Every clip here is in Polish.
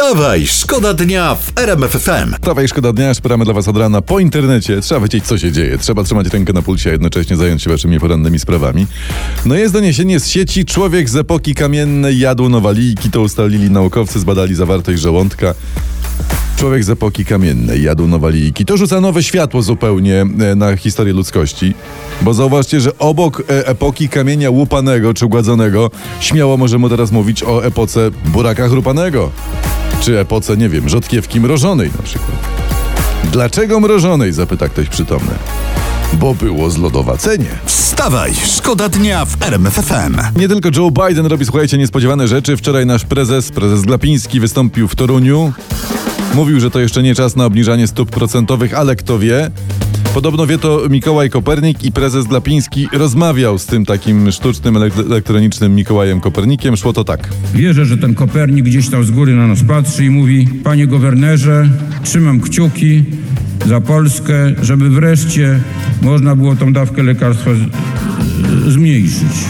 Wstawaj, szkoda dnia w RMF FM. I szkoda dnia, szperamy dla Was od rana po internecie. Trzeba wiedzieć, co się dzieje. Trzeba trzymać rękę na pulsie, a jednocześnie zająć się Waszymi porannymi sprawami. No jest doniesienie z sieci. Człowiek z epoki kamiennej jadł nowaliki. To ustalili naukowcy, zbadali zawartość żołądka. Człowiek z epoki kamiennej jadł nowaliki. To rzuca nowe światło zupełnie e, na historię ludzkości. Bo zauważcie, że obok e, epoki kamienia łupanego czy gładzonego śmiało możemy teraz mówić o epoce buraka chrupanego. Czy epoce, nie wiem, rzodkiewki mrożonej na przykład. Dlaczego mrożonej? zapyta ktoś przytomny. Bo było zlodowacenie. Wstawaj, szkoda dnia w RMF FM. Nie tylko Joe Biden robi, słuchajcie, niespodziewane rzeczy. Wczoraj nasz prezes, prezes Glapiński wystąpił w Toruniu. Mówił, że to jeszcze nie czas na obniżanie stóp procentowych, ale kto wie. Podobno wie to Mikołaj Kopernik i prezes Glapiński rozmawiał z tym takim sztucznym elek- elektronicznym Mikołajem Kopernikiem. Szło to tak. Wierzę, że ten Kopernik gdzieś tam z góry na nas patrzy i mówi: Panie guwernerze, trzymam kciuki za Polskę, żeby wreszcie można było tą dawkę lekarstwa zmniejszyć.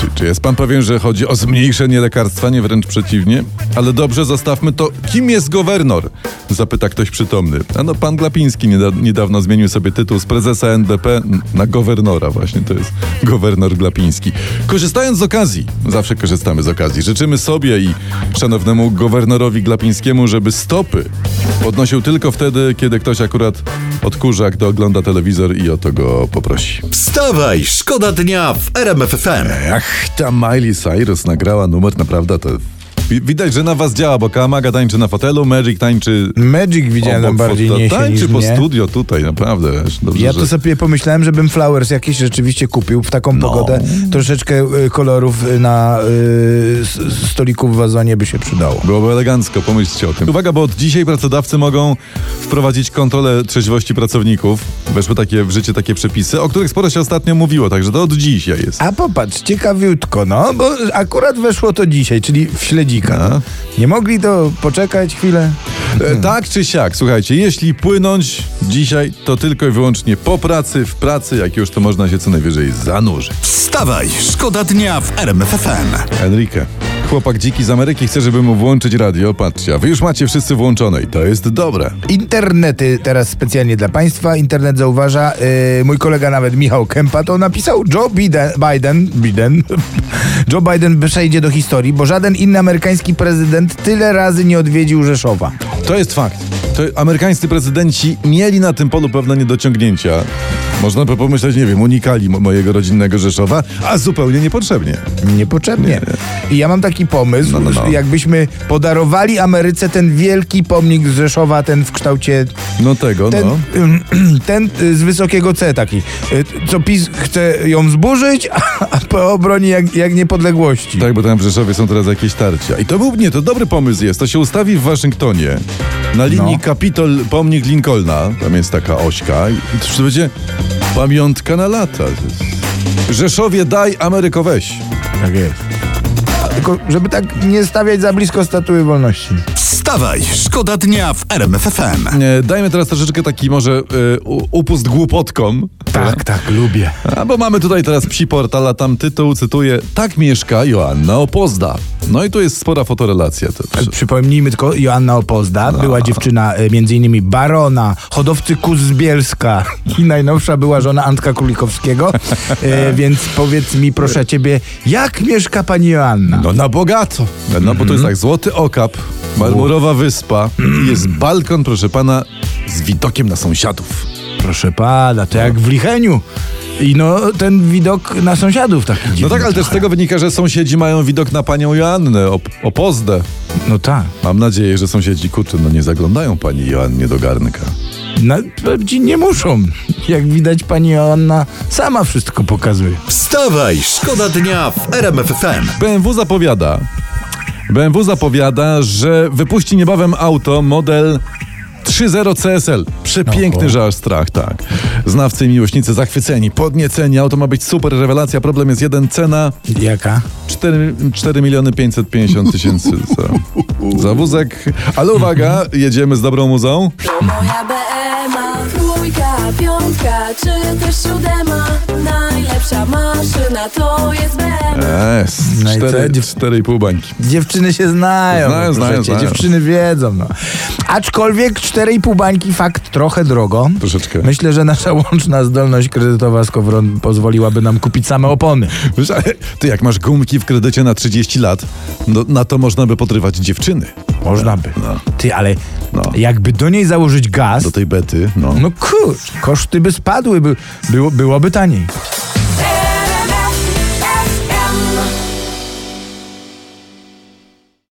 Czy, czy jest pan pewien, że chodzi o zmniejszenie lekarstwa, nie wręcz przeciwnie? Ale dobrze, zostawmy to. Kim jest gowernor? Zapyta ktoś przytomny. A no, pan Glapiński nieda- niedawno zmienił sobie tytuł z prezesa NBP na gowernora. Właśnie to jest gowernor Glapiński. Korzystając z okazji, zawsze korzystamy z okazji, życzymy sobie i szanownemu gowernorowi Glapińskiemu, żeby stopy podnosił tylko wtedy, kiedy ktoś akurat odkurza, kto ogląda telewizor i o to go poprosi. Wstawaj, szkoda dnia w RMF FM. Ach, ta Miley Cyrus nagrała numer, naprawdę to... Wi- Widać, że na was działa, bo Kamaga tańczy na fotelu, Magic tańczy... Magic widziałem bardziej niesie Tańczy po studio tutaj, naprawdę. Wiesz, dobrze, Ja że... to sobie pomyślałem, żebym flowers jakieś rzeczywiście kupił w taką No. pogodę. Troszeczkę y, kolorów na y, stoliku w wazonie by się przydało. Byłoby elegancko, pomyślcie o tym. Uwaga, bo od dzisiaj pracodawcy mogą wprowadzić kontrolę trzeźwości pracowników. Weszły takie w życie takie przepisy, o których sporo się ostatnio mówiło, także to od dzisiaj jest. A popatrz, ciekawiutko, no, bo akurat weszło to dzisiaj, czyli w śledzika. A? No. Nie mogli to poczekać chwilę? E, tak czy siak, słuchajcie, jeśli płynąć dzisiaj, to tylko i wyłącznie po pracy, w pracy, jak już to można się co najwyżej zanurzyć. Wstawaj, szkoda dnia w RMF FM. Enrique. Chłopak dziki z Ameryki chce, żeby mu włączyć radio. Patrzcie, a wy już macie wszyscy włączone i to jest dobre. Internety teraz specjalnie dla Państwa. Internet zauważa, yy, mój kolega nawet Michał Kępa to napisał Joe Biden, Biden, Biden Joe Biden przejdzie do historii, bo żaden inny amerykański prezydent tyle razy nie odwiedził Rzeszowa. To jest fakt. To amerykańscy prezydenci mieli na tym polu pewne niedociągnięcia. Można by pomyśleć, nie wiem, unikali mo- mojego rodzinnego Rzeszowa, a zupełnie niepotrzebnie. Niepotrzebnie. I ja mam taki pomysł, No, no, no. że jakbyśmy podarowali Ameryce ten wielki pomnik z Rzeszowa, ten w kształcie No tego, ten, no. ten y, z wysokiego C taki, y, co PiS chce ją zburzyć, a a PO broni jak, jak niepodległości. Tak, bo tam w Rzeszowie są teraz jakieś tarcia. I to był, nie, to dobry pomysł jest. To się ustawi w Waszyngtonie na linii No. Kapitol, pomnik Lincolna. Tam jest taka ośka i to będzie pamiątka na lata. Rzeszowie daj, Ameryko weź. Tak jest. Tylko, żeby tak nie stawiać za blisko statuły wolności. Wstawaj, szkoda dnia w RMF FM. E, Dajmy teraz troszeczkę taki może e, u- upust głupotkom. Tak, tak, lubię. A bo mamy tutaj teraz psi portal, a tam tytuł, cytuję, tak mieszka Joanna Opozda. No i tu jest spora fotorelacja. To, Przypomnijmy tylko, Joanna Opozda była dziewczyna e, między innymi barona, hodowcy kóz z Bielska i najnowsza była żona Antka Królikowskiego, e, więc powiedz mi proszę ciebie, jak mieszka pani Joanna? no na bogato. No bo to jest tak, złoty okap, marmurowa wyspa i jest balkon, proszę pana, z widokiem na sąsiadów. Proszę pana, to jak w Licheniu. I no, ten widok na sąsiadów taki No tak, ale też z tego wynika, że sąsiedzi mają widok na panią Joannę, op- Opozdę. No tak. Mam nadzieję, że sąsiedzi, kurczę, no nie zaglądają pani Joannie do garnka. No, ci nie muszą. Jak widać, pani Joanna sama wszystko pokazuje. Wstawaj, szkoda dnia w RMF FM. BMW zapowiada, BMW zapowiada, że wypuści niebawem auto model 3.0 CSL. Przepiękny, Oho. że aż strach, tak. Znawcy i miłośnicy zachwyceni, podnieceni. Auto ma być super rewelacja. Problem jest jeden, cena Jaka? 4, 4 miliony 550 tysięcy za, za wózek. Ale uwaga, jedziemy z dobrą muzą. To moja BMA, trójka, piątka, czy też siódema Najlepsza maszyna to jest BMW Jest. No i co? Cztery, Dziew- cztery i pół bańki. Dziewczyny się znają. Znają, znają, znają. Dziewczyny wiedzą. No. Aczkolwiek 4,5 bańki fakt trochę drogo. Troszeczkę. Myślę, że nasza łączna zdolność kredytowa z Kowron pozwoliłaby nam kupić same opony. Wiesz, ale ty jak masz gumki w kredycie na 30 lat, no, na to można by podrywać dziewczyny. Można by. No. Ty, ale No. jakby do niej założyć gaz, Do tej bety, no. no kurcz, koszty by spadły, by, było, byłoby taniej.